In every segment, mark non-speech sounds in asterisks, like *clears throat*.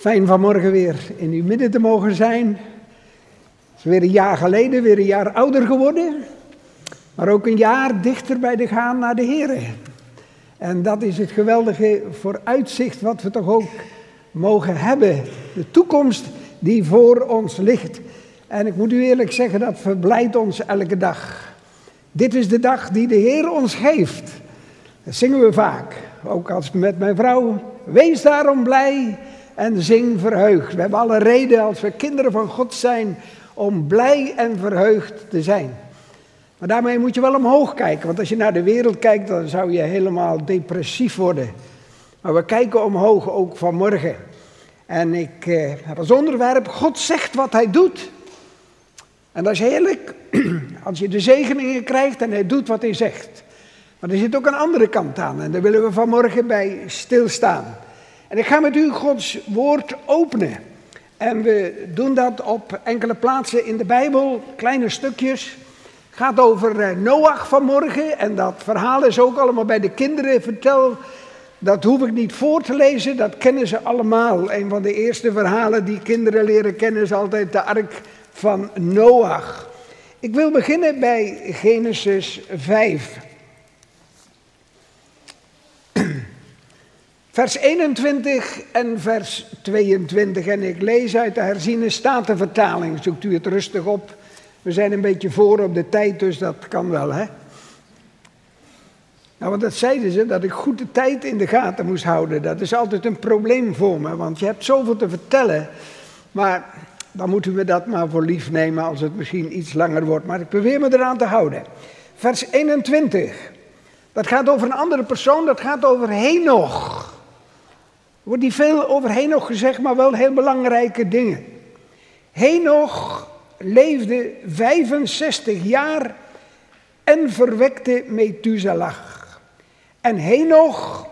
Fijn vanmorgen weer in uw midden te mogen zijn. Het is weer een jaar geleden, weer een jaar ouder geworden. Maar ook een jaar dichter bij de gaan naar de Heer. En dat is het geweldige vooruitzicht wat we toch ook mogen hebben. De toekomst die voor ons ligt. En ik moet u eerlijk zeggen, dat verblijdt ons elke dag. Dit is de dag die de Heer ons geeft. Dat zingen we vaak. Ook als met mijn vrouw. Wees daarom blij en zing verheugd. We hebben alle reden als we kinderen van God zijn om blij en verheugd te zijn. Maar daarmee moet je wel omhoog kijken, want als je naar de wereld kijkt, dan zou je helemaal depressief worden. Maar we kijken omhoog ook vanmorgen. En ik eh, heb als onderwerp, God zegt wat hij doet. En dat is heerlijk, *clears throat* als je de zegeningen krijgt en hij doet wat hij zegt. Maar er zit ook een andere kant aan en daar willen we vanmorgen bij stilstaan. En ik ga met u Gods woord openen. En we doen dat op enkele plaatsen in de Bijbel, kleine stukjes. Het gaat over eh, Noach vanmorgen en dat verhaal is ook allemaal bij de kinderen verteld. Dat hoef ik niet voor te lezen, dat kennen ze allemaal. Een van de eerste verhalen die kinderen leren kennen is altijd de ark van Noach. Ik wil beginnen bij Genesis 5. Vers 21 en vers 22. En ik lees uit de herziene statenvertaling. Zoekt u het rustig op. We zijn een beetje voor op de tijd, dus dat kan wel, hè? Nou, want dat zeiden ze, dat ik goed de tijd in de gaten moest houden. Dat is altijd een probleem voor me, want je hebt zoveel te vertellen. Maar dan moeten we dat maar voor lief nemen als het misschien iets langer wordt. Maar ik probeer me eraan te houden. Vers 21. Dat gaat over een andere persoon, dat gaat over Henoch. Wordt niet veel over Henoch gezegd, maar wel heel belangrijke dingen. Henoch leefde 65 jaar en verwekte Methuselah. En Henoch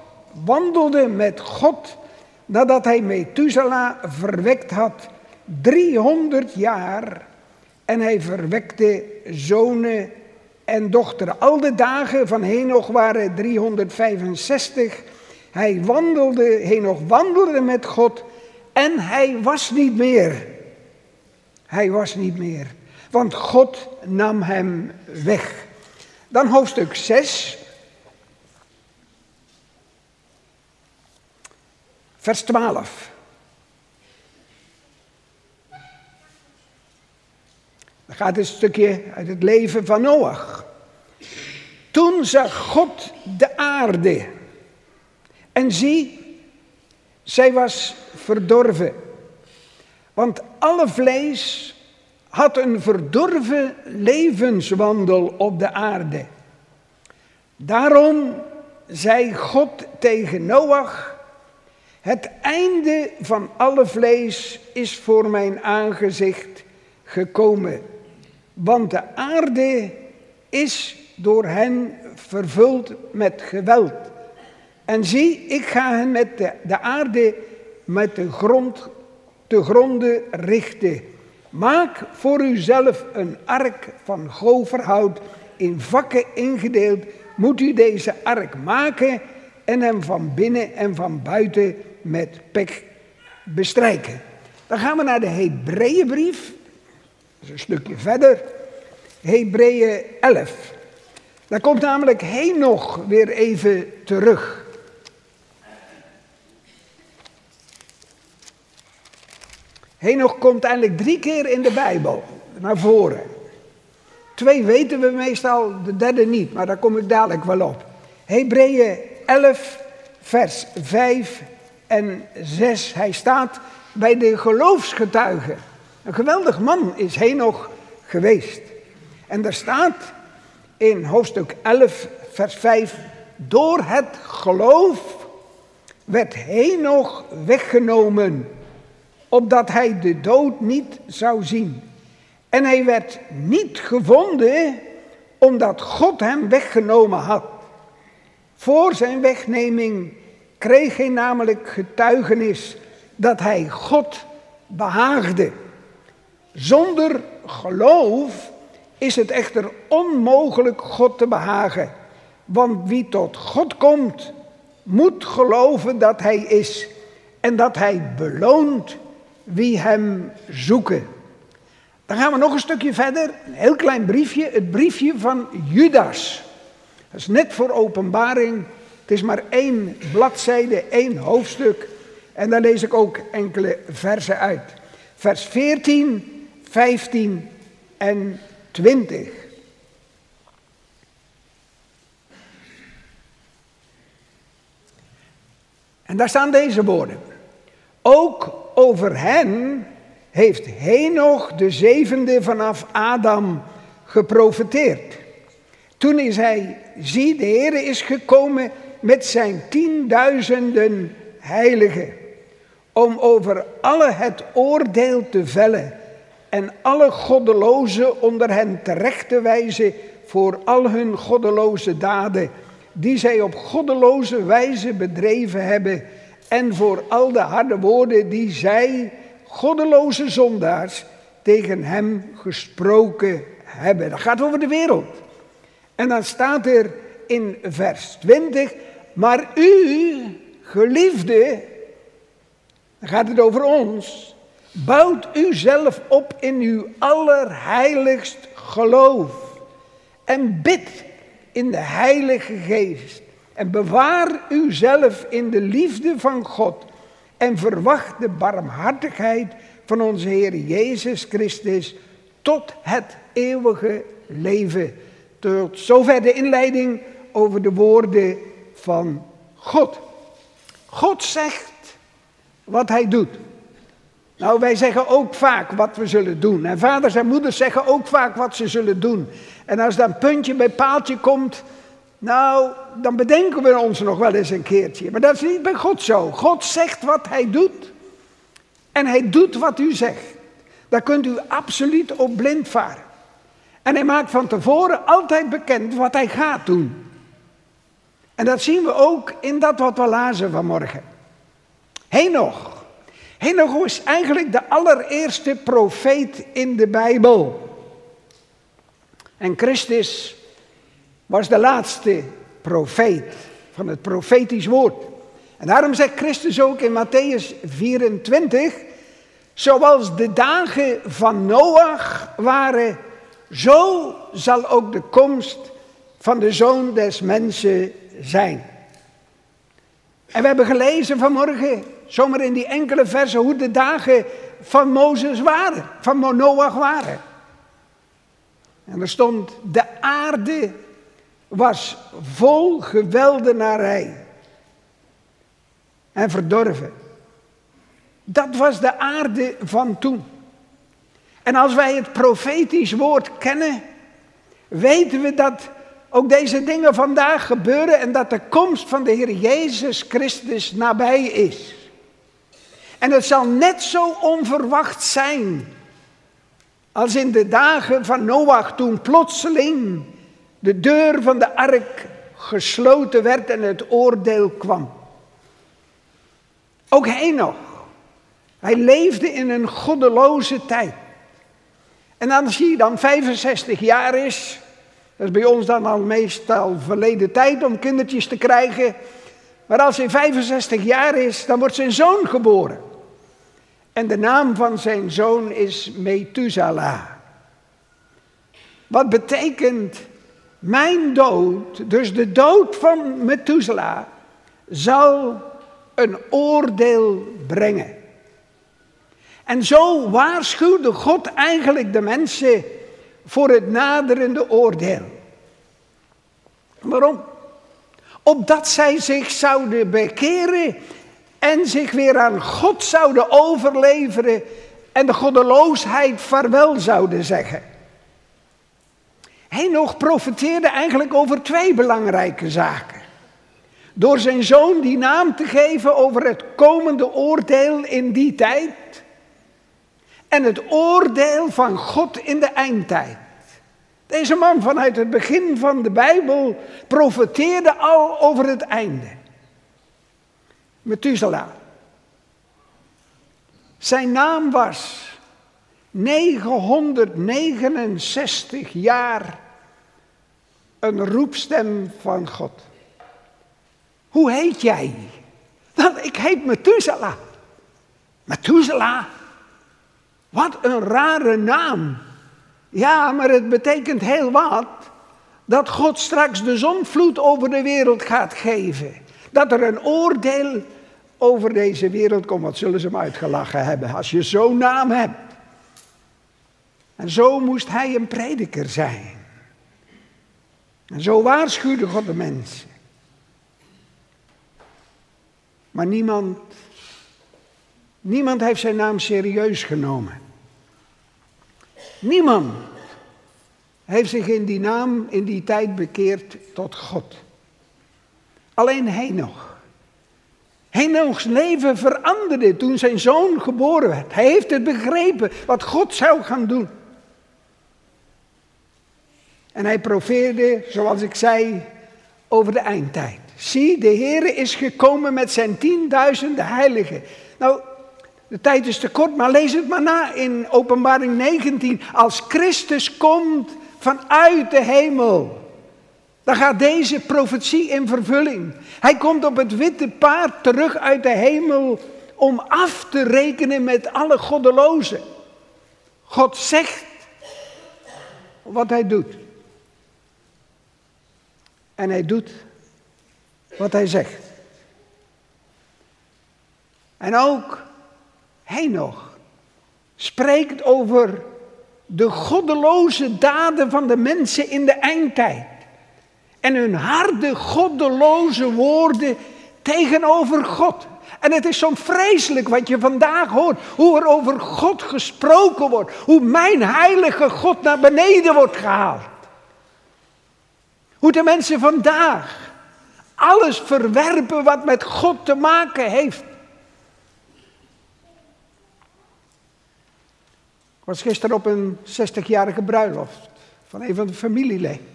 wandelde met God nadat hij Methuselah verwekt had 300 jaar en hij verwekte zonen en dochteren. Al de dagen van Henoch waren 365 hij wandelde, Henoch wandelde met God en hij was niet meer. Hij was niet meer, want God nam hem weg. Dan hoofdstuk 6, vers 12. Dan gaat een stukje uit het leven van Noach. Toen zag God de aarde en zie, zij was verdorven. Want alle vlees had een verdorven levenswandel op de aarde. Daarom zei God tegen Noach: Het einde van alle vlees is voor mijn aangezicht gekomen. Want de aarde is door hen vervuld met geweld. En zie, ik ga hen met de, de aarde, met de grond te gronden richten. Maak voor uzelf een ark van goverhout, in vakken ingedeeld. Moet u deze ark maken en hem van binnen en van buiten met pek bestrijken. Dan gaan we naar de Hebreeënbrief. Dat is een stukje verder. Hebreeën 11. Daar komt namelijk Henoch weer even terug. Henoch komt eigenlijk drie keer in de Bijbel naar voren. Twee weten we meestal, de derde niet, maar daar kom ik dadelijk wel op. Hebreeën 11, vers 5 en 6. Hij staat bij de geloofsgetuigen. Een geweldig man is Henoch geweest. En daar staat in hoofdstuk 11, vers 5. Door het geloof werd Henoch weggenomen opdat hij de dood niet zou zien. En hij werd niet gevonden omdat God hem weggenomen had. Voor zijn wegneming kreeg hij namelijk getuigenis dat hij God behaagde. Zonder geloof is het echter onmogelijk God te behagen. Want wie tot God komt, moet geloven dat Hij is en dat hij beloont wie hem zoeken. Dan gaan we nog een stukje verder, een heel klein briefje, het briefje van Judas. Dat is net voor openbaring, het is maar één bladzijde, één hoofdstuk. En daar lees ik ook enkele versen uit. Vers 14, 15 en 20. En daar staan deze woorden. Ook over hen heeft Henoch de zevende vanaf Adam geprofeteerd. Toen is hij, zie de Heer is gekomen met zijn tienduizenden heiligen. Om over alle het oordeel te vellen en alle goddelozen onder hen terecht te wijzen voor al hun goddeloze daden die zij op goddeloze wijze bedreven hebben en voor al de harde woorden die zij, goddeloze zondaars, tegen hem gesproken hebben. Dat gaat over de wereld. En dan staat er in vers 20, maar u, geliefde, dan gaat het over ons, bouwt u zelf op in uw allerheiligst geloof en bid in de Heilige Geest. En bewaar uzelf in de liefde van God. En verwacht de barmhartigheid van onze Heer Jezus Christus tot het eeuwige leven. Tot zover de inleiding over de woorden van God. God zegt wat hij doet. Nou, wij zeggen ook vaak wat we zullen doen. En vaders en moeders zeggen ook vaak wat ze zullen doen. En als dan puntje bij paaltje komt, nou, dan bedenken we ons nog wel eens een keertje. Maar dat is niet bij God zo. God zegt wat hij doet. En hij doet wat u zegt. Daar kunt u absoluut op blind varen. En hij maakt van tevoren altijd bekend wat hij gaat doen. En dat zien we ook in dat wat we lazen vanmorgen. Henoch. Henoch is eigenlijk de allereerste profeet in de Bijbel. En Christus was de laatste profeet van het profetisch woord. En daarom zegt Christus ook in Matthäus 24, zoals de dagen van Noach waren, zo zal ook de komst van de zoon des mensen zijn. En we hebben gelezen vanmorgen, zomaar in die enkele versen, hoe de dagen van Mozes waren, van Noach waren. En er stond, de aarde was vol geweldenarij en verdorven. Dat was de aarde van toen. En als wij het profetisch woord kennen, weten we dat ook deze dingen vandaag gebeuren en dat de komst van de Heer Jezus Christus nabij is. En het zal net zo onverwacht zijn als in de dagen van Noach toen plotseling de deur van de ark gesloten werd en het oordeel kwam. Ook hij nog. Hij leefde in een goddeloze tijd. En als hij dan 65 jaar is, dat is bij ons dan al meestal verleden tijd om kindertjes te krijgen. Maar als hij 65 jaar is, dan wordt zijn zoon geboren. En de naam van zijn zoon is Methuselah. Wat betekent mijn dood, dus de dood van Methuselah, zal een oordeel brengen. En zo waarschuwde God eigenlijk de mensen voor het naderende oordeel. Waarom? Opdat zij zich zouden bekeren en zich weer aan God zouden overleveren en de goddeloosheid vaarwel zouden zeggen. Nog profeteerde eigenlijk over twee belangrijke zaken. Door zijn zoon die naam te geven over het komende oordeel in die tijd. En het oordeel van God in de eindtijd. Deze man vanuit het begin van de Bijbel profeteerde al over het einde. Methuselah. Zijn naam was 969 jaar een roepstem van God. Hoe heet jij? Dat, ik heet Methuselah. Methuselah. Wat een rare naam. Ja, maar het betekent heel wat. Dat God straks de zonvloed over de wereld gaat geven. Dat er een oordeel over deze wereld komt. Wat zullen ze hem uitgelachen hebben als je zo'n naam hebt. En zo moest hij een prediker zijn. En zo waarschuwde God de mensen. Maar niemand, niemand heeft zijn naam serieus genomen. Niemand heeft zich in die naam, in die tijd bekeerd tot God. Alleen Henoch. Henochs leven veranderde toen zijn zoon geboren werd. Hij heeft het begrepen wat God zou gaan doen. En hij profeerde, zoals ik zei, over de eindtijd. Zie, de Heer is gekomen met zijn tienduizenden heiligen. Nou, de tijd is te kort, maar lees het maar na in Openbaring 19. Als Christus komt vanuit de hemel, dan gaat deze profetie in vervulling. Hij komt op het witte paard terug uit de hemel om af te rekenen met alle goddelozen. God zegt wat hij doet. En hij doet wat hij zegt. En ook hij nog spreekt over de goddeloze daden van de mensen in de eindtijd. En hun harde, goddeloze woorden tegenover God. En het is zo vreselijk wat je vandaag hoort. Hoe er over God gesproken wordt. Hoe mijn heilige God naar beneden wordt gehaald. Hoe de mensen vandaag alles verwerpen wat met God te maken heeft. Ik was gisteren op een 60-jarige bruiloft van een van de familieleden.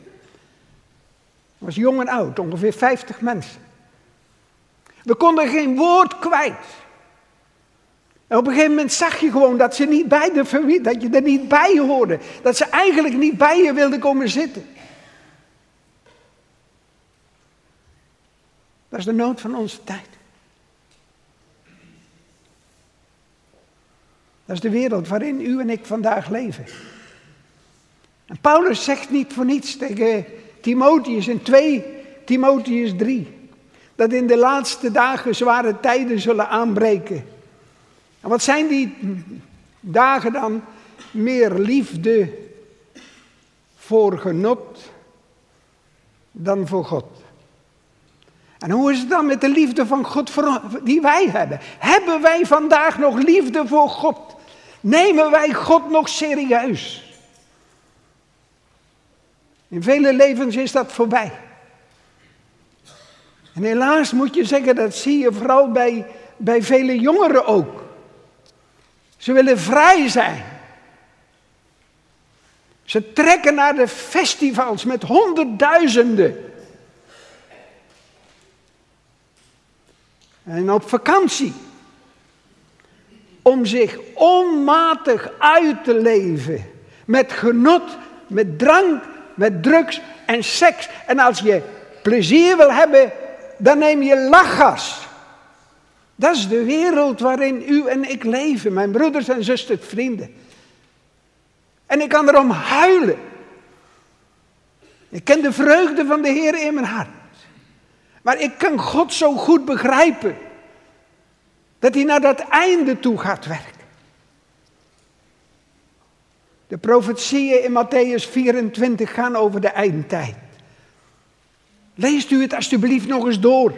Het was jong en oud, ongeveer 50 mensen. We konden geen woord kwijt. En op een gegeven moment zag je gewoon dat ze niet bij de familie, dat je er niet bij hoorde. Dat ze eigenlijk niet bij je wilden komen zitten. Dat is de nood van onze tijd. Dat is de wereld waarin u en ik vandaag leven. En Paulus zegt niet voor niets tegen Timotheus in 2 Timotheus 3. Dat in de laatste dagen zware tijden zullen aanbreken. En wat zijn die dagen dan? Meer liefde voor genot dan voor God. En hoe is het dan met de liefde van God die wij hebben? Hebben wij vandaag nog liefde voor God? Nemen wij God nog serieus? In vele levens is dat voorbij. En helaas moet je zeggen, dat zie je vooral bij, bij vele jongeren ook. Ze willen vrij zijn. Ze trekken naar de festivals met honderdduizenden. En op vakantie. Om zich onmatig uit te leven. Met genot, met drank, met drugs en seks. En als je plezier wil hebben, dan neem je lachgas. Dat is de wereld waarin u en ik leven, mijn broeders en zusters, vrienden. En ik kan erom huilen. Ik ken de vreugde van de Heer in mijn hart. Maar ik kan God zo goed begrijpen. Dat hij naar dat einde toe gaat werken. De profetieën in Matthäus 24 gaan over de eindtijd. Leest u het alsjeblieft nog eens door.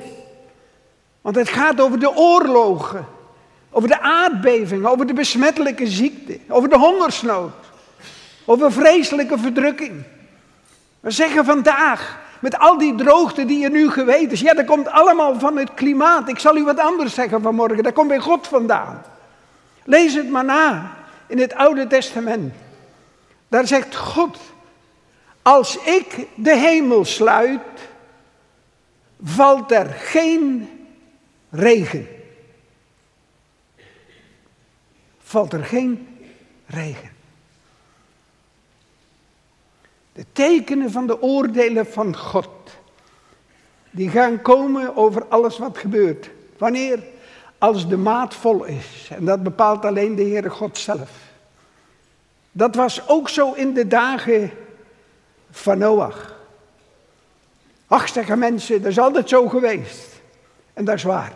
Want het gaat over de oorlogen, over de aardbevingen, over de besmettelijke ziekte, over de hongersnood, over vreselijke verdrukking. We zeggen vandaag, met al die droogte die je nu geweten is. Ja, dat komt allemaal van het klimaat. Ik zal u wat anders zeggen vanmorgen. Dat komt bij God vandaan. Lees het maar na in het Oude Testament. Daar zegt God, als ik de hemel sluit, valt er geen regen. Valt er geen regen. De tekenen van de oordelen van God. Die gaan komen over alles wat gebeurt. Wanneer? als de maat vol is. En dat bepaalt alleen de Heere God zelf. Dat was ook zo in de dagen van Noach. Ach, zeggen mensen, dat is altijd zo geweest. En dat is waar.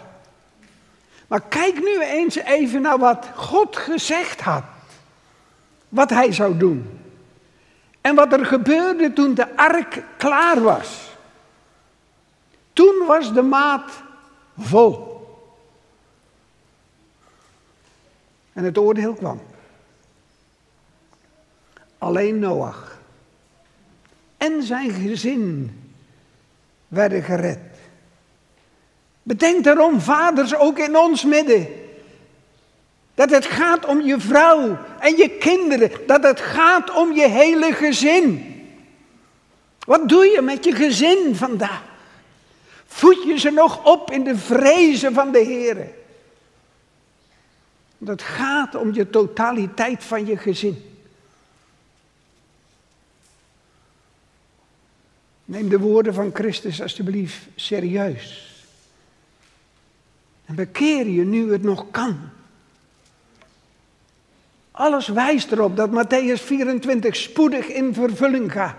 Maar kijk nu eens even naar wat God gezegd had. Wat hij zou doen. En wat er gebeurde toen de ark klaar was. Toen was de maat vol. En het oordeel kwam. Alleen Noach en zijn gezin werden gered. Bedenk daarom, vaders, ook in ons midden. Dat het gaat om je vrouw en je kinderen. Dat het gaat om je hele gezin. Wat doe je met je gezin vandaag? Voed je ze nog op in de vrezen van de Heer? Het gaat om je totaliteit van je gezin. Neem de woorden van Christus alstublieft serieus. En bekeer je nu het nog kan. Alles wijst erop dat Matthäus 24 spoedig in vervulling gaat.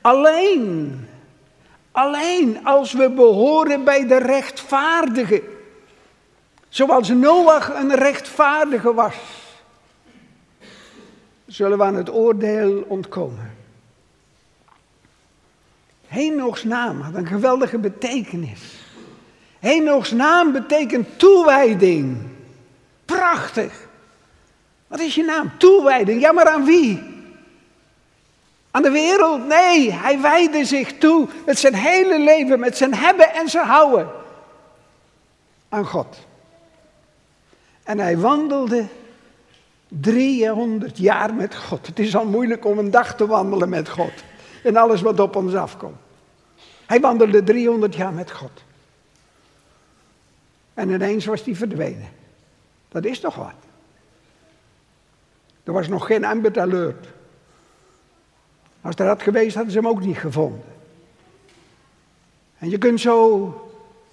Alleen, alleen als we behoren bij de rechtvaardigen, zoals Noach een rechtvaardige was, zullen we aan het oordeel ontkomen. Henochs naam had een geweldige betekenis. Henochs naam betekent toewijding. Prachtig. Wat is je naam? Toewijding. Ja, maar aan wie? Aan de wereld? Nee, hij wijde zich toe met zijn hele leven, met zijn hebben en zijn houden. Aan God. En hij wandelde 300 jaar met God. Het is al moeilijk om een dag te wandelen met God. En alles wat op ons afkomt. Hij wandelde 300 jaar met God. En ineens was hij verdwenen. Dat is toch wat? Er was nog geen Amber. Als er had geweest, hadden ze hem ook niet gevonden. En je kunt zo,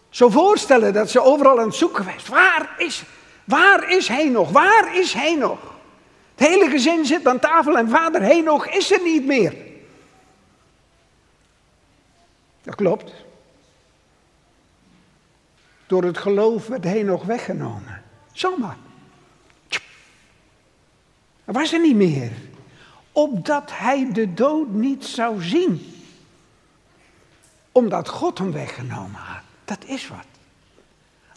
zo voorstellen dat ze overal aan het zoeken geweest. Waar is, waar is hij nog? Waar is hij nog? Het hele gezin zit aan tafel en vader Henoch is er niet meer. Dat klopt. Door het geloof werd nog weggenomen. Zomaar. Was er niet meer. Opdat hij de dood niet zou zien. Omdat God hem weggenomen had. Dat is wat.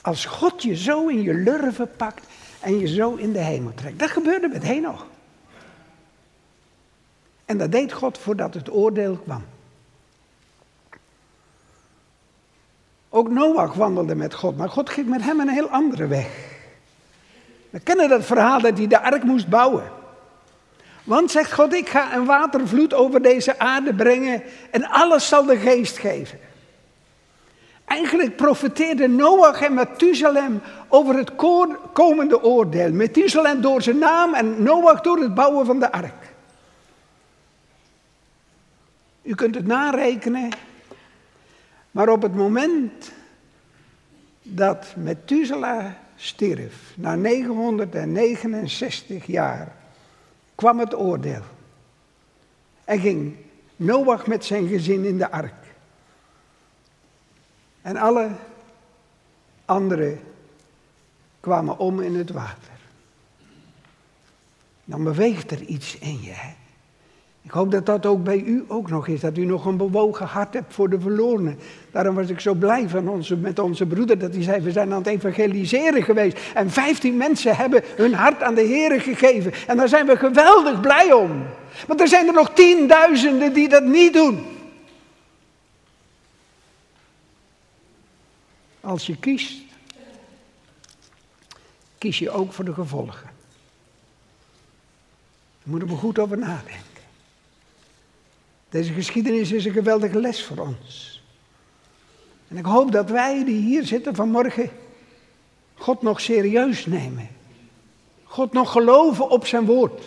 Als God je zo in je lurven pakt en je zo in de hemel trekt. Dat gebeurde met Henoch. En dat deed God voordat het oordeel kwam. Ook Noach wandelde met God, maar God ging met hem een heel andere weg. We kennen dat verhaal dat hij de ark moest bouwen. Want zegt God, ik ga een watervloed over deze aarde brengen en alles zal de geest geven. Eigenlijk profeteerde Noach en Methuselem over het komende oordeel. Methuselem door zijn naam en Noach door het bouwen van de ark. U kunt het narekenen. Maar op het moment dat Methuselah stierf, na 969 jaar, kwam het oordeel. En ging Noach met zijn gezin in de ark. En alle anderen kwamen om in het water. Dan beweegt er iets in je. Hè? Ik hoop dat dat ook bij u ook nog is, dat u nog een bewogen hart hebt voor de verlorenen. Daarom was ik zo blij van onze, met onze broeder dat hij zei, we zijn aan het evangeliseren geweest. En 15 mensen hebben hun hart aan de Heer gegeven. En daar zijn we geweldig blij om. Want er zijn er nog tienduizenden die dat niet doen. Als je kiest, kies je ook voor de gevolgen. Daar moeten we goed over nadenken. Deze geschiedenis is een geweldige les voor ons. En ik hoop dat wij die hier zitten vanmorgen God nog serieus nemen. God nog geloven op zijn woord.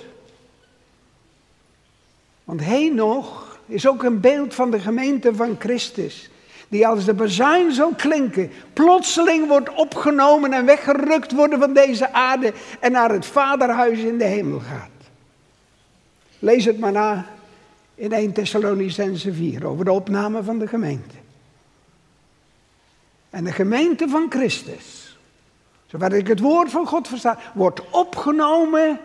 Want nog is ook een beeld van de gemeente van Christus. die als de bezuin zal klinken, plotseling wordt opgenomen en weggerukt worden van deze aarde en naar het vaderhuis in de hemel gaat. Lees het maar na in 1 Thessalonicense 4 over de opname van de gemeente. En de gemeente van Christus, zover ik het woord van God versta, wordt opgenomen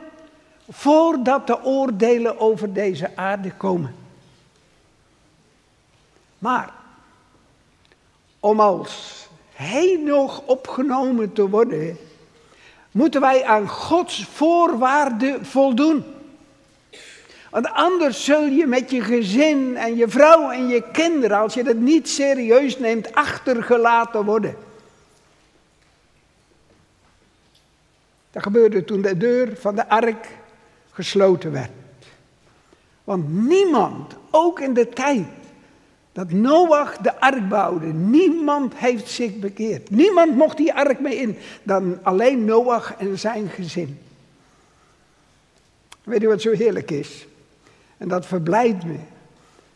voordat de oordelen over deze aarde komen. Maar om als hij nog opgenomen te worden, moeten wij aan Gods voorwaarden voldoen. Want anders zul je met je gezin en je vrouw en je kinderen, als je dat niet serieus neemt, achtergelaten worden. Dat gebeurde toen de deur van de ark gesloten werd. Want niemand, ook in de tijd dat Noach de ark bouwde, niemand heeft zich bekeerd. Niemand mocht die ark mee in, dan alleen Noach en zijn gezin. Weet je wat zo heerlijk is? En dat verblijdt me.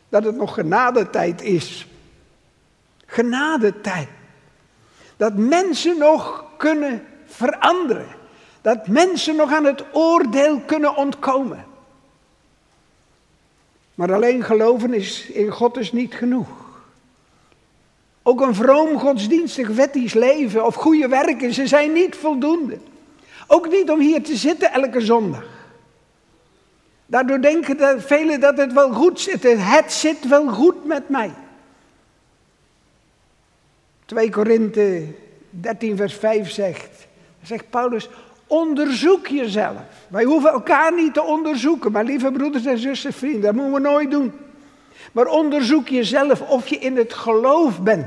Dat het nog genadetijd is. Genadetijd. Dat mensen nog kunnen veranderen. Dat mensen nog aan het oordeel kunnen ontkomen. Maar alleen geloven is in God is niet genoeg. Ook een vroom godsdienstig wettisch leven of goede werken, ze zijn niet voldoende. Ook niet om hier te zitten elke zondag. Daardoor denken velen dat het wel goed zit. Het zit wel goed met mij. 2 Korinthe 13 vers 5 zegt, zegt Paulus, onderzoek jezelf. Wij hoeven elkaar niet te onderzoeken, maar lieve broeders en zussen, vrienden, dat moeten we nooit doen. Maar onderzoek jezelf of je in het geloof bent.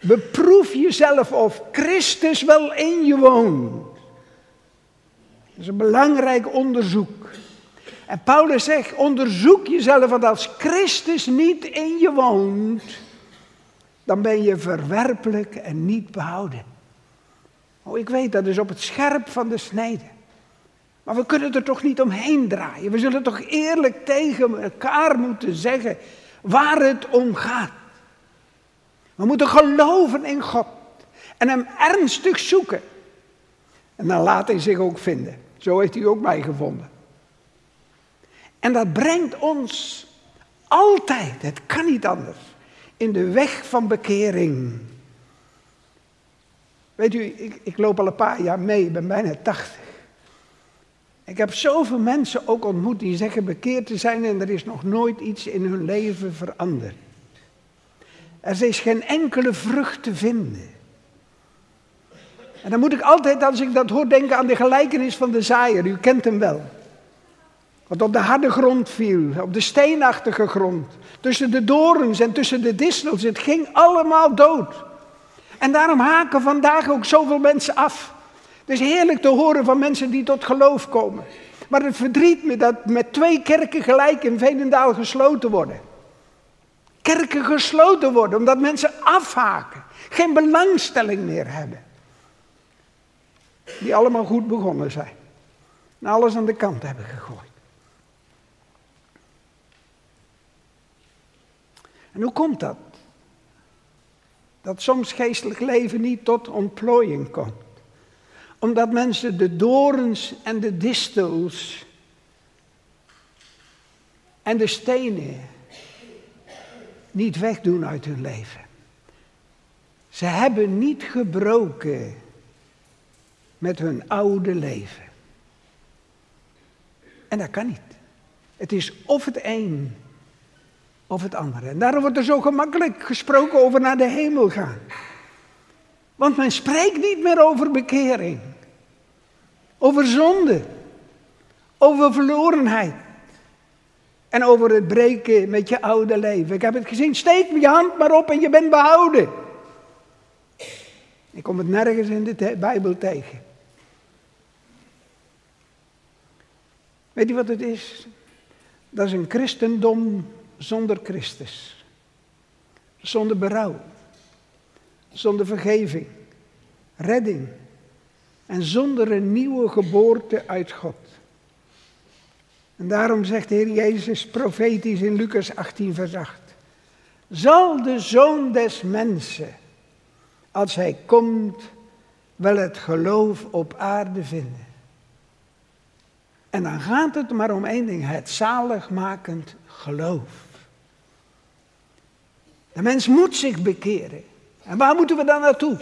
Beproef jezelf of Christus wel in je woont. Dat is een belangrijk onderzoek. En Paulus zegt, onderzoek jezelf, want als Christus niet in je woont, dan ben je verwerpelijk en niet behouden. Oh, ik weet, dat is op het scherp van de snede. Maar we kunnen er toch niet omheen draaien. We zullen toch eerlijk tegen elkaar moeten zeggen waar het om gaat. We moeten geloven in God en Hem ernstig zoeken. En dan laat Hij zich ook vinden. Zo heeft Hij ook mij gevonden. En dat brengt ons altijd, het kan niet anders, in de weg van bekering. Weet u, ik, ik loop al een paar jaar mee, ik ben bijna tachtig. Ik heb zoveel mensen ook ontmoet die zeggen bekeerd te zijn en er is nog nooit iets in hun leven veranderd. Er is geen enkele vrucht te vinden. En dan moet ik altijd, als ik dat hoor, denken aan de gelijkenis van de zaaier. U kent hem wel. Wat op de harde grond viel, op de steenachtige grond. Tussen de dorens en tussen de distels. Het ging allemaal dood. En daarom haken vandaag ook zoveel mensen af. Het is heerlijk te horen van mensen die tot geloof komen. Maar het verdriet me dat met twee kerken gelijk in Veenendaal gesloten worden. Kerken gesloten worden omdat mensen afhaken. Geen belangstelling meer hebben. Die allemaal goed begonnen zijn. En alles aan de kant hebben gegooid. En hoe komt dat? Dat soms geestelijk leven niet tot ontplooiing komt. Omdat mensen de dorens en de distels en de stenen niet wegdoen uit hun leven. Ze hebben niet gebroken met hun oude leven. En dat kan niet. Het is of het een of het andere. En daarom wordt er zo gemakkelijk gesproken over naar de hemel gaan. Want men spreekt niet meer over bekering, over zonde, over verlorenheid en over het breken met je oude leven. Ik heb het gezien, steek je hand maar op en je bent behouden. Ik kom het nergens in de Bijbel tegen. Weet je wat het is? Dat is een christendom zonder Christus. Zonder berouw. Zonder vergeving. Redding. En zonder een nieuwe geboorte uit God. En daarom zegt de Heer Jezus profetisch in Lucas 18, vers 8. zal de zoon des mensen, als hij komt, wel het geloof op aarde vinden. En dan gaat het maar om één ding, het zaligmakend geloof. De mens moet zich bekeren. En waar moeten we dan naartoe?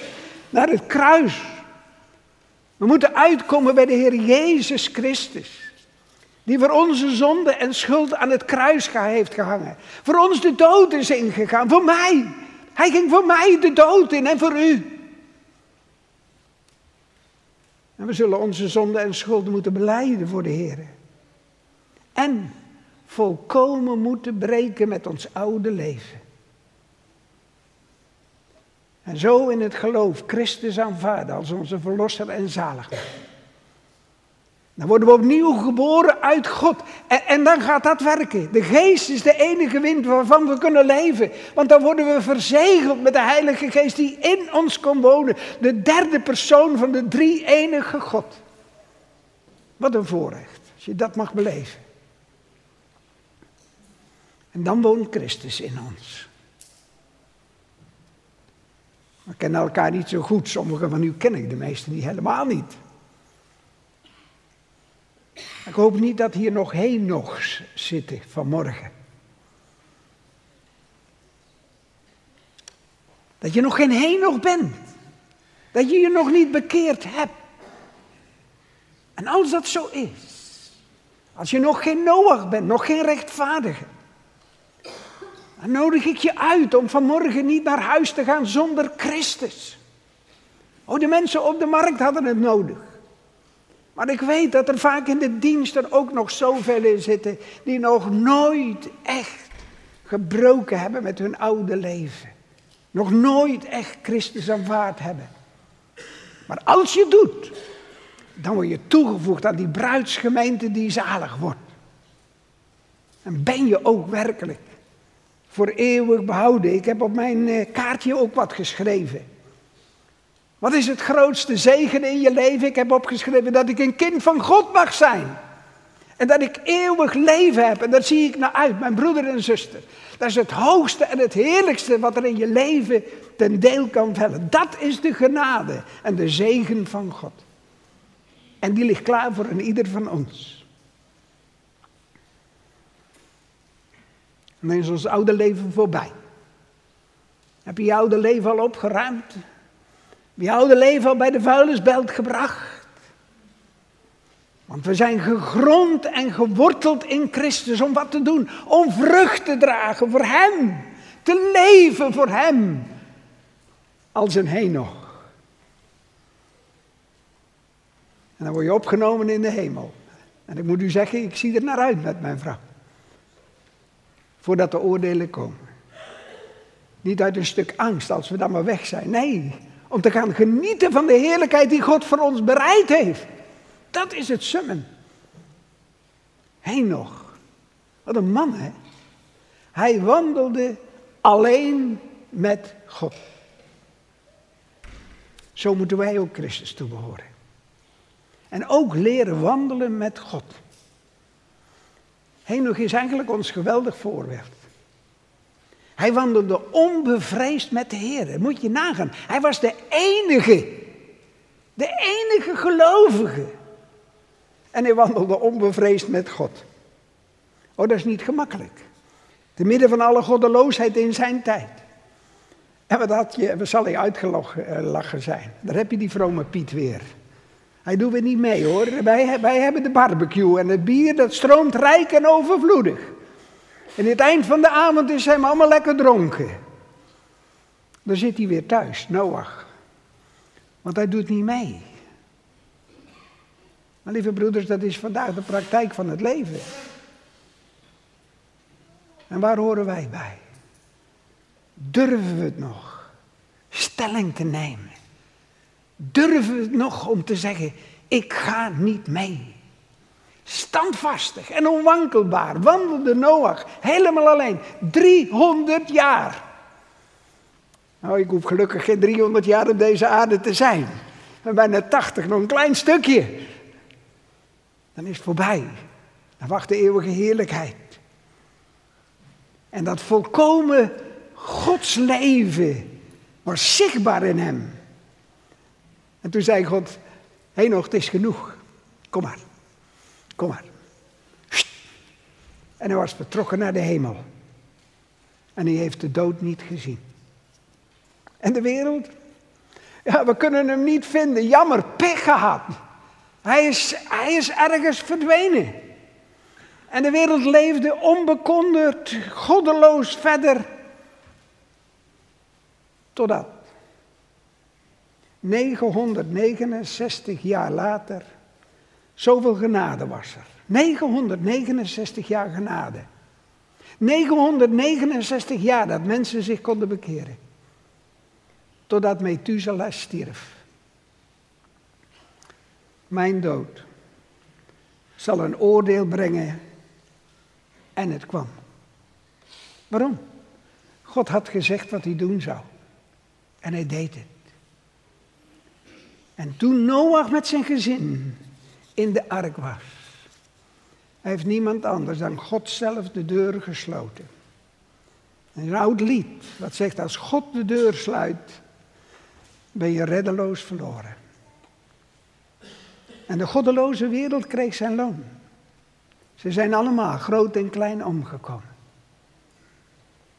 Naar het kruis. We moeten uitkomen bij de Heer Jezus Christus. Die voor onze zonde en schuld aan het kruis heeft gehangen. Voor ons de dood is ingegaan. Voor mij. Hij ging voor mij de dood in en voor u. En we zullen onze zonde en schuld moeten beleiden voor de Heer. En volkomen moeten breken met ons oude leven. En zo in het geloof Christus aanvaarden als onze verlosser en zaliger. Dan worden we opnieuw geboren uit God. En, en, dan gaat dat werken. De geest is de enige wind waarvan we kunnen leven. Want dan worden we verzegeld met de Heilige Geest die in ons komt wonen. De derde persoon van de drie enige God. Wat een voorrecht, als je dat mag beleven. En dan woont Christus in ons. We kennen elkaar niet zo goed. Sommigen van u ken ik, de meesten niet helemaal niet. Ik hoop niet dat hier nog Henochs zitten vanmorgen. Dat je nog geen Henoch bent. Dat je je nog niet bekeerd hebt. En als dat zo is, als je nog geen Noach bent, nog geen rechtvaardige, dan nodig ik je uit om vanmorgen niet naar huis te gaan zonder Christus. Oh, de mensen op de markt hadden het nodig. Maar ik weet dat er vaak in de diensten ook nog zoveel in zitten die nog nooit echt gebroken hebben met hun oude leven. Nog nooit echt Christus aanvaard hebben. Maar als je doet, dan word je toegevoegd aan die bruidsgemeente die zalig wordt. En ben je ook werkelijk voor eeuwig behouden. Ik heb op mijn eh, kaartje ook wat geschreven. Wat is het grootste zegen in je leven? Ik heb opgeschreven dat ik een kind van God mag zijn. En dat ik eeuwig leven heb. En daar zie ik naar uit, mijn broeder en zuster. Dat is het hoogste en het heerlijkste wat er in je leven ten deel kan vallen. Dat is de genade en de zegen van God. En die ligt klaar voor een ieder van ons. En dan is ons oude leven voorbij. Heb je je oude leven al opgeruimd? je oude leven al bij de vuilnisbelt gebracht. Want we zijn gegrond en geworteld in Christus om wat te doen? Om vrucht te dragen voor Hem. Te leven voor Hem. Als een Henoch. En dan word je opgenomen in de hemel. En ik moet u zeggen, ik zie er naar uit met mijn vrouw. Voordat de oordelen komen. Niet uit een stuk angst als we dan maar weg zijn. Nee, om te gaan genieten van de heerlijkheid die God voor ons bereid heeft. Dat is het summen. Nog. Wat een man, hè? Hij wandelde alleen met God. Zo moeten wij ook Christus toebehoren. En ook leren wandelen met God. Henoch is eigenlijk ons geweldig voorbeeld. Hij wandelde onbevreesd met de Heer. Moet je nagaan. Hij was de enige. De enige gelovige. En hij wandelde onbevreesd met God. Oh, dat is niet gemakkelijk. Te midden van alle goddeloosheid in zijn tijd. En wat had je, zal hij uitgelachen zijn. Daar heb je die vrome Piet weer. Hij doet weer niet mee hoor. Wij, wij hebben de barbecue en het bier dat stroomt rijk en overvloedig. En het eind van de avond is hij allemaal lekker dronken. Dan zit hij weer thuis, Noach. Want hij doet niet mee. Maar lieve broeders, dat is vandaag de praktijk van het leven. En waar horen wij bij? Durven we het nog stelling te nemen? Durven nog om te zeggen, ik ga niet mee? Standvastig en onwankelbaar wandelde Noach helemaal alleen. 300 jaar. Nou, ik hoef gelukkig geen 300 jaar op deze aarde te zijn. Maar bijna 80, nog een klein stukje. Dan is het voorbij. Dan wacht de eeuwige heerlijkheid. En dat volkomen Gods leven was zichtbaar in hem. En toen zei God, nog, het is genoeg. Kom maar, kom maar. En hij was vertrokken naar de hemel. En hij heeft de dood niet gezien. En de wereld? Ja, we kunnen hem niet vinden. Jammer, pech gehad. Hij is, hij is ergens verdwenen. En de wereld leefde onbekonderd, goddeloos verder. Totdat 969 jaar later zoveel genade was er. 969 jaar genade. 969 jaar dat mensen zich konden bekeren. Totdat Methuselah stierf. Mijn dood zal een oordeel brengen en het kwam. Waarom? God had gezegd wat hij doen zou. En hij deed het. En toen Noach met zijn gezin in de ark was, heeft niemand anders dan God zelf de deur gesloten. Een oud lied dat zegt als God de deur sluit, ben je reddeloos verloren. En de goddeloze wereld kreeg zijn loon. Ze zijn allemaal groot en klein omgekomen.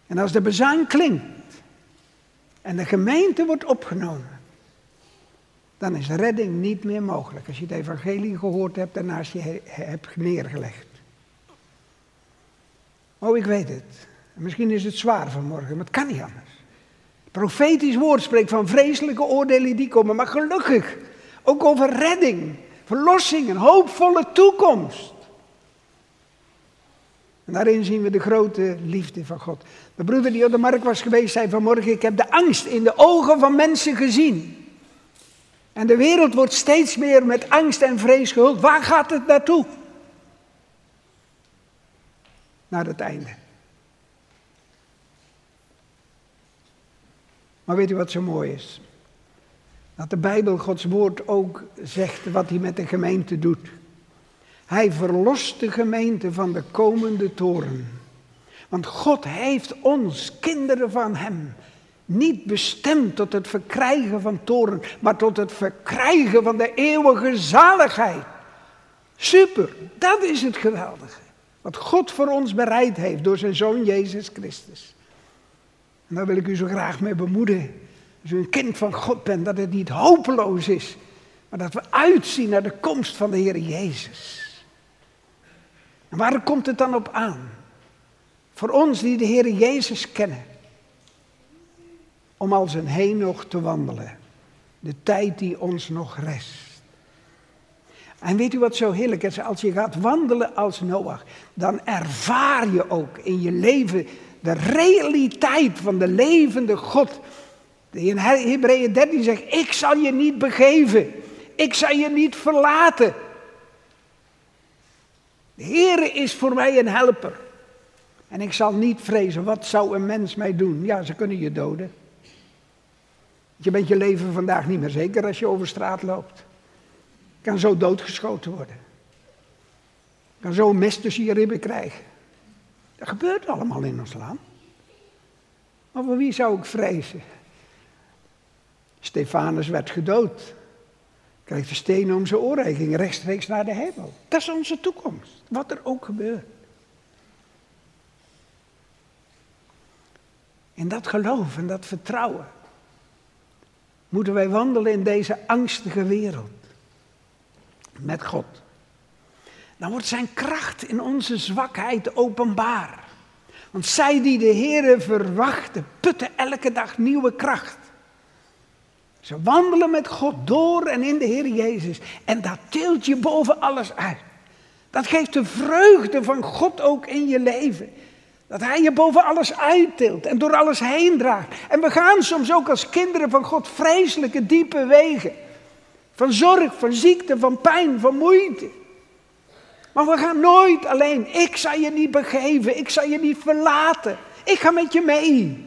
En als de bezuin klinkt en de gemeente wordt opgenomen, dan is redding niet meer mogelijk. Als je het evangelie gehoord hebt en naast je hebt neergelegd. Oh, ik weet het. Misschien is het zwaar vanmorgen, maar het kan niet anders. Profetisch woord spreekt van vreselijke oordelen die komen, maar gelukkig ook over redding, verlossing, een hoopvolle toekomst. En daarin zien we de grote liefde van God. De broeder die op de markt was geweest zei vanmorgen, ik heb de angst in de ogen van mensen gezien. En de wereld wordt steeds meer met angst en vrees gehuld. Waar gaat het naartoe? Naar het einde. Maar weet u wat zo mooi is? Dat de Bijbel, Gods woord, ook zegt wat hij met de gemeente doet. Hij verlost de gemeente van de komende toren. Want God heeft ons, kinderen van Hem, niet bestemd tot het verkrijgen van toren, maar tot het verkrijgen van de eeuwige zaligheid. Super, dat is het geweldige. Wat God voor ons bereid heeft door zijn Zoon Jezus Christus. En daar wil ik u zo graag mee bemoedigen. Als u een kind van God bent, dat het niet hopeloos is, maar dat we uitzien naar de komst van de Heer Jezus. En waar komt het dan op aan? Voor ons die de Heer Jezus kennen. Om als een nog te wandelen. De tijd die ons nog rest. En weet u wat zo heerlijk is? Als je gaat wandelen als Noach, dan ervaar je ook in je leven de realiteit van de levende God. In Hebreeën 13 zegt, ik zal je niet begeven. Ik zal je niet verlaten. De Heere is voor mij een helper. En ik zal niet vrezen, wat zou een mens mij doen? Ja, ze kunnen je doden. Je bent je leven vandaag niet meer zeker als je over straat loopt. Je kan zo doodgeschoten worden. Je kan zo mes tussen je ribben krijgen. Dat gebeurt allemaal in ons land. Maar voor wie zou ik vrezen? Stefanus werd gedood. Krijgt de stenen om zijn oren. Hij ging rechtstreeks naar de hemel. Dat is onze toekomst. Wat er ook gebeurt. In dat geloof en dat vertrouwen moeten wij wandelen in deze angstige wereld. Met God. Dan wordt zijn kracht in onze zwakheid openbaar. Want zij die de Heere verwachten, putten elke dag nieuwe kracht. Ze wandelen met God door en in de Heer Jezus. En dat tilt je boven alles uit. Dat geeft de vreugde van God ook in je leven. Dat Hij je boven alles uittilt en door alles heen draagt. En we gaan soms ook als kinderen van God vreselijke diepe wegen. Van zorg, van ziekte, van pijn, van moeite. Maar we gaan nooit alleen. Ik zal je niet begeven, ik zal je niet verlaten. Ik ga met je mee.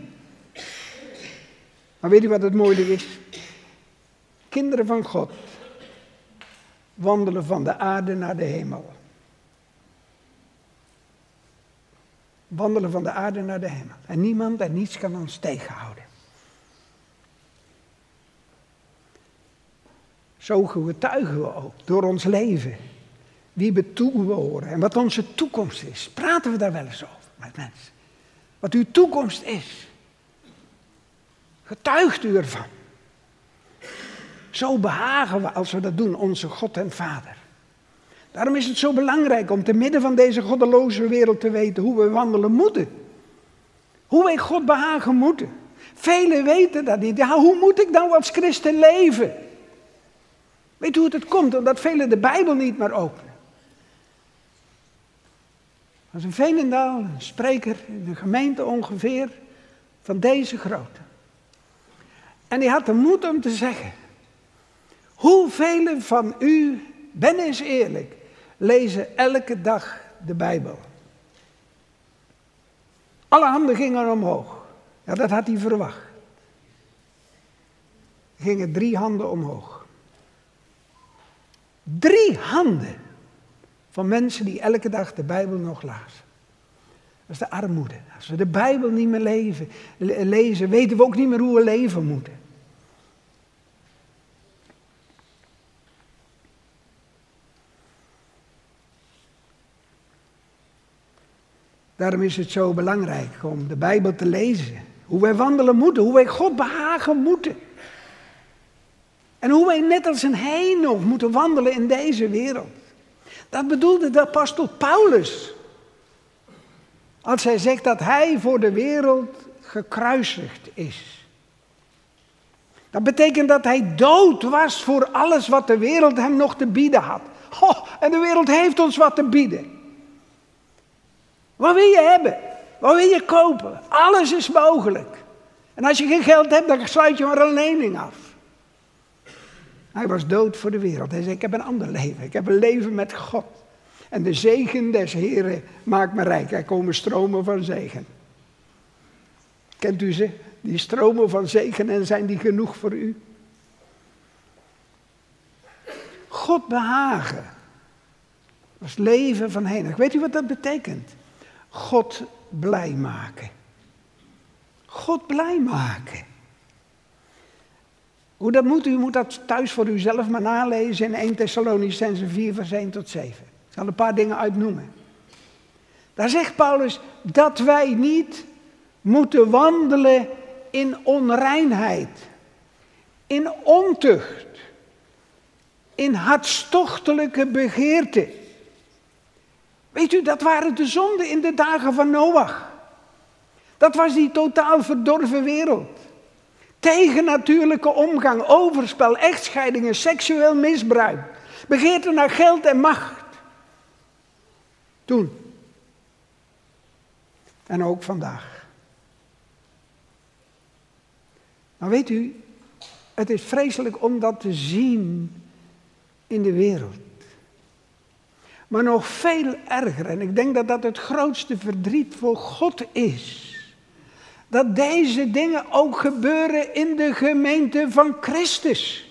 Maar weet u wat het mooie is? Kinderen van God wandelen van de aarde naar de hemel. Wandelen van de aarde naar de hemel. En niemand en niets kan ons tegenhouden. Zo getuigen we ook door ons leven. Wie we toebehoren en wat onze toekomst is. Praten we daar wel eens over met mensen. Wat uw toekomst is. Getuigt u ervan. Zo behagen we als we dat doen, onze God en Vader. Daarom is het zo belangrijk om te midden van deze goddeloze wereld te weten hoe we wandelen moeten. Hoe wij God behagen moeten. Velen weten dat niet. Hoe moet ik nou als christen leven? Weet u hoe het komt? Omdat velen de Bijbel niet meer openen. Er was een Veenendaal, een spreker in de gemeente ongeveer van deze grootte. En die had de moed om te zeggen: Hoeveel van u, ben eens eerlijk, lezen elke dag de Bijbel? Alle handen gingen omhoog. Ja, dat had hij verwacht. Er gingen drie handen omhoog. Drie handen van mensen die elke dag de Bijbel nog lazen. Dat is de armoede. Als we de Bijbel niet meer leven, lezen, weten we ook niet meer hoe we leven moeten. Daarom is het zo belangrijk om de Bijbel te lezen. Hoe wij wandelen moeten, hoe wij God behagen moeten. En hoe wij net als een Henoch moeten wandelen in deze wereld. Dat bedoelde de apostel Paulus. Als hij zegt dat hij voor de wereld gekruisigd is. Dat betekent dat hij dood was voor alles wat de wereld hem nog te bieden had. Oh, en de wereld heeft ons wat te bieden. Wat wil je hebben? Wat wil je kopen? Alles is mogelijk. En als je geen geld hebt, dan sluit je maar een lening af. Hij was dood voor de wereld. Hij zei, ik heb een ander leven. Ik heb een leven met God. En de zegen des Heren maakt me rijk. Er komen stromen van zegen. Kent u ze? Die stromen van zegen en zijn die genoeg voor u? God behagen. Dat is leven van heen. Weet u wat dat betekent? God blij maken. God blij maken. Hoe dat moet, u moet dat thuis voor uzelf maar nalezen in 1 Thessalonicense 4 vers 1 tot 7. Ik zal een paar dingen uitnoemen. Daar zegt Paulus dat wij niet moeten wandelen in onreinheid, in ontucht, in hartstochtelijke begeerte Weet u, dat waren de zonden in de dagen van Noach. Dat was die totaal verdorven wereld. Tegennatuurlijke omgang, overspel, echtscheidingen, seksueel misbruik. Begeerte naar geld en macht. Toen. En ook vandaag. Maar weet u, het is vreselijk om dat te zien in de wereld. Maar nog veel erger, en ik denk dat dat het grootste verdriet voor God is. Dat deze dingen ook gebeuren in de gemeente van Christus.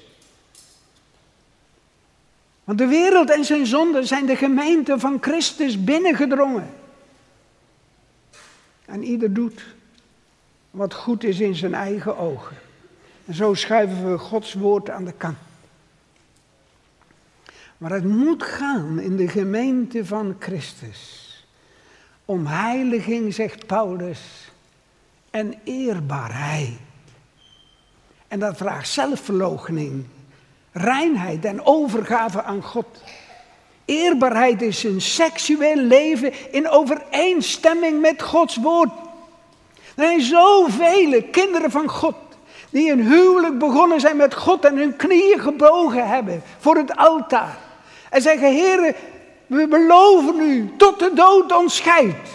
Want de wereld en zijn zonden zijn de gemeente van Christus binnengedrongen. En ieder doet wat goed is in zijn eigen ogen. En zo schuiven we Gods woord aan de kant. Maar het moet gaan in de gemeente van Christus. Om heiliging, zegt Paulus, en eerbaarheid. En dat vraagt zelfverloochening, reinheid en overgave aan God. Eerbaarheid is een seksueel leven in overeenstemming met Gods woord. Er zijn zoveel kinderen van God die een huwelijk begonnen zijn met God en hun knieën gebogen hebben voor het altaar. En zeggen, heren, we beloven u tot de dood ons scheidt.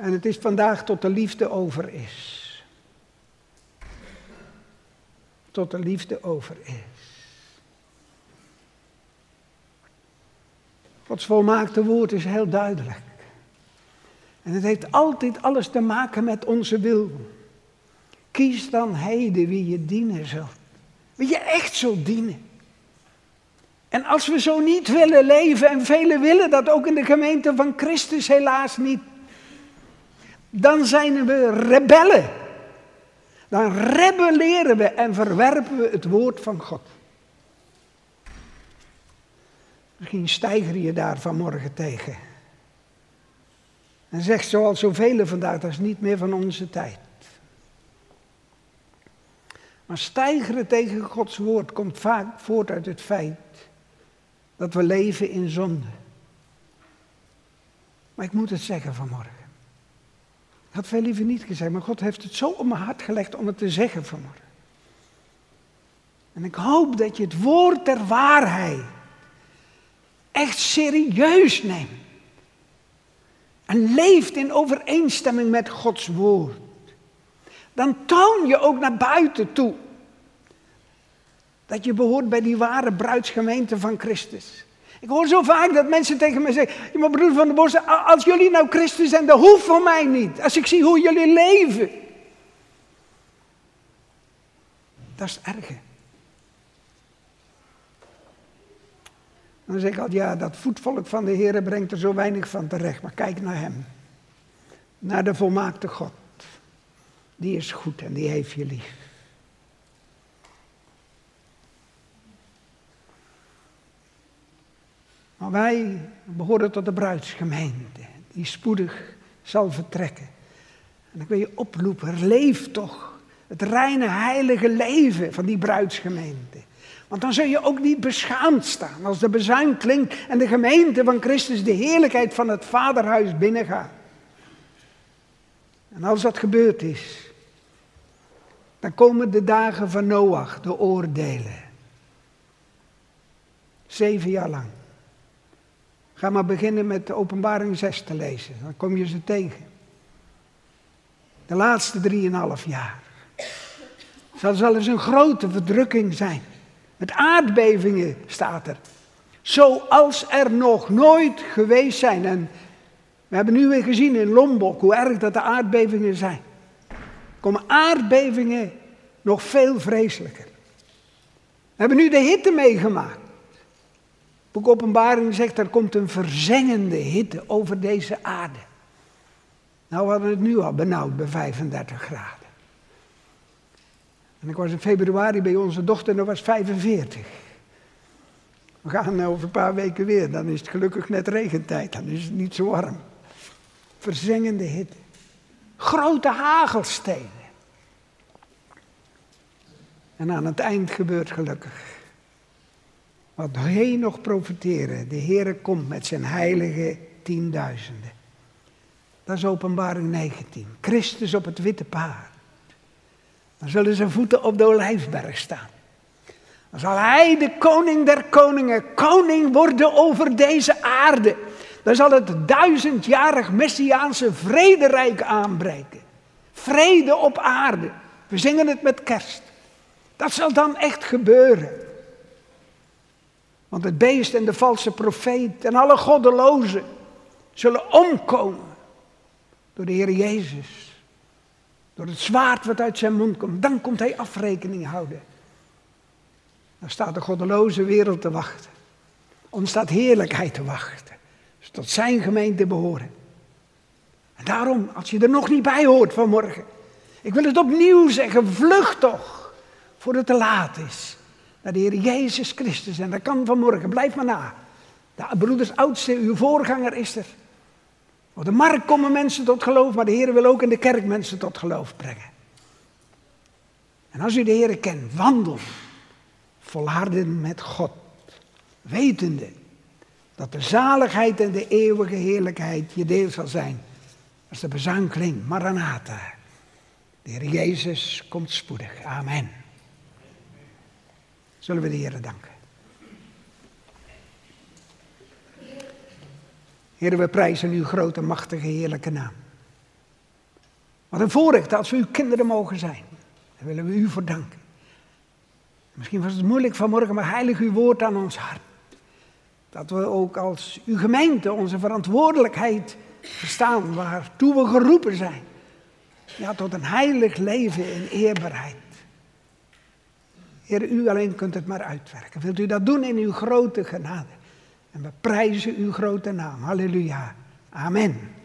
En het is vandaag tot de liefde over is. Tot de liefde over is. Gods volmaakte woord is heel duidelijk. En het heeft altijd alles te maken met onze wil. Kies dan heden wie je dienen zult. Wie je echt zult dienen. En als we zo niet willen leven, en velen willen dat ook in de gemeente van Christus helaas niet, dan zijn we rebellen. Dan rebelleren we en verwerpen we het woord van God. Misschien stijger je daar vanmorgen tegen. En zegt zoals zoveel vandaag, dat is niet meer van onze tijd. Maar stijgeren tegen Gods woord komt vaak voort uit het feit dat we leven in zonde. Maar ik moet het zeggen vanmorgen. Ik had veel liever niet gezegd, maar God heeft het zo op mijn hart gelegd om het te zeggen vanmorgen. En ik hoop dat je het woord der waarheid echt serieus neemt. En leeft in overeenstemming met Gods woord. Dan toon je ook naar buiten toe. Dat je behoort bij die ware bruidsgemeente van Christus. Ik hoor zo vaak dat mensen tegen me zeggen: maar broeder van de Bos, als jullie nou Christus zijn, dat hoeft voor mij niet. Als ik zie hoe jullie leven. Dat is erg. Dan zeg ik altijd, ja, dat voetvolk van de Heer brengt er zo weinig van terecht. Maar kijk naar Hem. Naar de volmaakte God. Die is goed en die heeft je lief. Maar wij behoren tot de bruidsgemeente, die spoedig zal vertrekken. En ik wil je oproepen, leef toch het reine, heilige leven van die bruidsgemeente. Want dan zul je ook niet beschaamd staan als de bezuin klinkt en de gemeente van Christus de heerlijkheid van het vaderhuis binnengaat. En als dat gebeurd is, dan komen de dagen van Noach, de oordelen. Zeven jaar lang. Ga maar beginnen met de openbaring 6 te lezen, dan kom je ze tegen. De laatste drieënhalf jaar. Zal zelfs een grote verdrukking zijn. Met aardbevingen staat er. Zoals er nog nooit geweest zijn. En we hebben nu weer gezien in Lombok hoe erg dat de aardbevingen zijn. Komen aardbevingen nog veel vreselijker. We hebben nu de hitte meegemaakt. Boek Openbaring zegt er komt een verzengende hitte over deze aarde. Nou, we hadden het nu al benauwd bij 35 graden. En ik was in februari bij onze dochter en dat was 45. We gaan over een paar weken weer, dan is het gelukkig net regentijd, dan is het niet zo warm. Verzengende hitte. Grote hagelstenen. En aan het eind gebeurt gelukkig. Wat heen nog profiteren. De Heere komt met zijn heilige tienduizenden. Dat is openbaring 19. Christus op het witte paard. Dan zullen zijn voeten op de olijfberg staan. Dan zal hij de koning der koningen, koning worden over deze aarde. Dan zal het duizendjarig Messiaanse vrederijk aanbreken. Vrede op aarde. We zingen het met kerst. Dat zal dan echt gebeuren. Want het beest en de valse profeet en alle goddelozen zullen omkomen door de Heer Jezus. Door het zwaard wat uit zijn mond komt. Dan komt hij afrekening houden. Dan staat de goddeloze wereld te wachten. Ons staat heerlijkheid te wachten. Tot zijn gemeente behoren. En daarom, als je er nog niet bij hoort vanmorgen. Ik wil het opnieuw zeggen, vlucht toch. Voordat het te laat is. Naar de Heer Jezus Christus. En dat kan vanmorgen, blijf maar na. De broeders oudste, uw voorganger is er. Op de markt komen mensen tot geloof, maar de Heer wil ook in de kerk mensen tot geloof brengen. En als u de Heer kent, wandel volharden met God, wetende dat de zaligheid en de eeuwige heerlijkheid je deel zal zijn. Als de bezuin klinkt, Maranatha. De Heer Jezus komt spoedig. Amen. Zullen we de Heer danken. Heer, we prijzen uw grote, machtige, heerlijke naam. Wat een voorrecht als we uw kinderen mogen zijn. Daar willen we u voor danken. Misschien was het moeilijk vanmorgen, maar heilig uw woord aan ons hart. Dat we ook als uw gemeente onze verantwoordelijkheid verstaan, waartoe we geroepen zijn. Ja, tot een heilig leven in eerbaarheid. Heer, u alleen kunt het maar uitwerken. Wilt u dat doen in uw grote genade? En we prijzen uw grote naam. Halleluja. Amen.